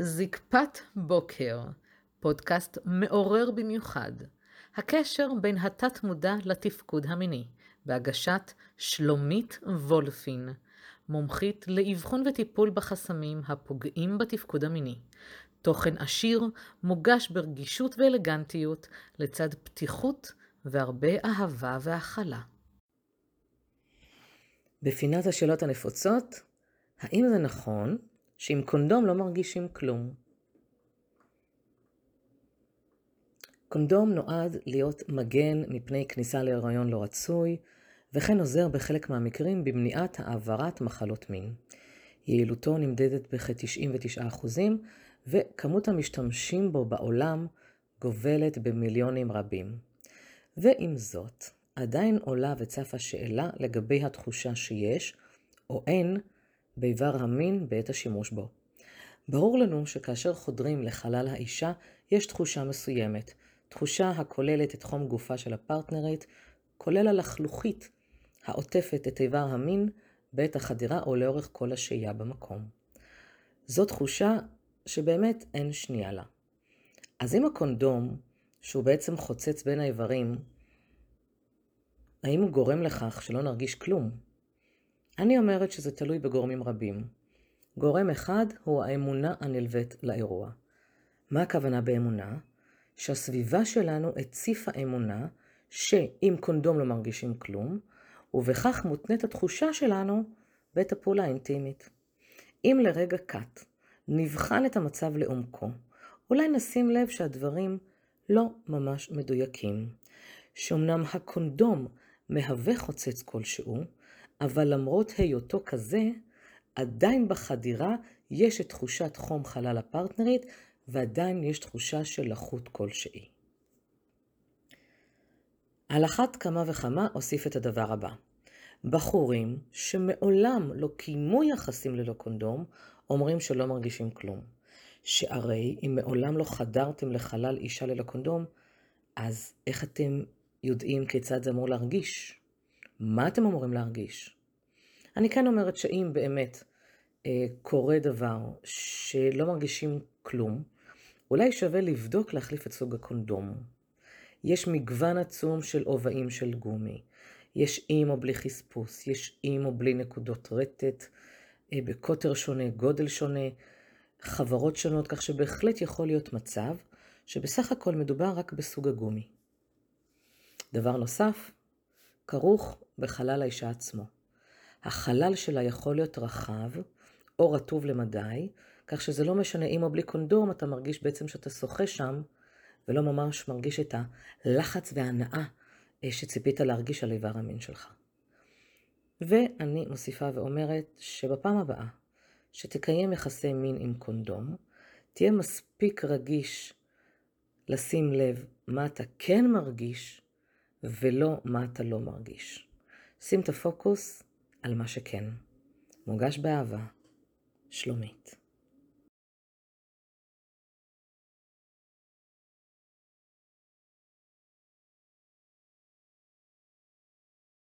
זקפת בוקר, פודקאסט מעורר במיוחד. הקשר בין התת-מודע לתפקוד המיני, בהגשת שלומית וולפין, מומחית לאבחון וטיפול בחסמים הפוגעים בתפקוד המיני. תוכן עשיר, מוגש ברגישות ואלגנטיות, לצד פתיחות והרבה אהבה והכלה. בפינת השאלות הנפוצות, האם זה נכון שעם קונדום לא מרגישים כלום? קונדום נועד להיות מגן מפני כניסה להיריון לא רצוי, וכן עוזר בחלק מהמקרים במניעת העברת מחלות מין. יעילותו נמדדת בכ-99%, וכמות המשתמשים בו בעולם גובלת במיליונים רבים. ועם זאת, עדיין עולה וצפה שאלה לגבי התחושה שיש, או אין, באיבר המין בעת השימוש בו. ברור לנו שכאשר חודרים לחלל האישה, יש תחושה מסוימת, תחושה הכוללת את חום גופה של הפרטנרית, כולל הלחלוכית העוטפת את איבר המין בעת החדירה או לאורך כל השהייה במקום. זו תחושה שבאמת אין שנייה לה. אז אם הקונדום, שהוא בעצם חוצץ בין האיברים, האם הוא גורם לכך שלא נרגיש כלום? אני אומרת שזה תלוי בגורמים רבים. גורם אחד הוא האמונה הנלווית לאירוע. מה הכוונה באמונה? שהסביבה שלנו הציפה אמונה שעם קונדום לא מרגישים כלום, ובכך מותנית התחושה שלנו בעת הפעולה האינטימית. אם לרגע קט נבחן את המצב לעומקו, אולי נשים לב שהדברים לא ממש מדויקים. שאומנם הקונדום מהווה חוצץ כלשהו, אבל למרות היותו כזה, עדיין בחדירה יש את תחושת חום חלל הפרטנרית, ועדיין יש תחושה של לחות כלשהי. על אחת כמה וכמה אוסיף את הדבר הבא. בחורים שמעולם לא קיימו יחסים ללא קונדום, אומרים שלא מרגישים כלום. שהרי אם מעולם לא חדרתם לחלל אישה ללא קונדום, אז איך אתם יודעים כיצד זה אמור להרגיש? מה אתם אמורים להרגיש? אני כן אומרת שאם באמת אה, קורה דבר שלא מרגישים כלום, אולי שווה לבדוק להחליף את סוג הקונדום. יש מגוון עצום של עובעים של גומי. יש עם או בלי חספוס, יש עם או בלי נקודות רטט, אה, בקוטר שונה, גודל שונה, חברות שונות, כך שבהחלט יכול להיות מצב שבסך הכל מדובר רק בסוג הגומי. דבר נוסף, כרוך בחלל האישה עצמו. החלל שלה יכול להיות רחב או רטוב למדי, כך שזה לא משנה אם או בלי קונדום, אתה מרגיש בעצם שאתה שוחה שם, ולא ממש מרגיש את הלחץ וההנאה אה, שציפית להרגיש על איבר המין שלך. ואני מוסיפה ואומרת שבפעם הבאה שתקיים יחסי מין עם קונדום, תהיה מספיק רגיש לשים לב מה אתה כן מרגיש ולא מה אתה לא מרגיש. שים את הפוקוס על מה שכן. מוגש באהבה, שלומית.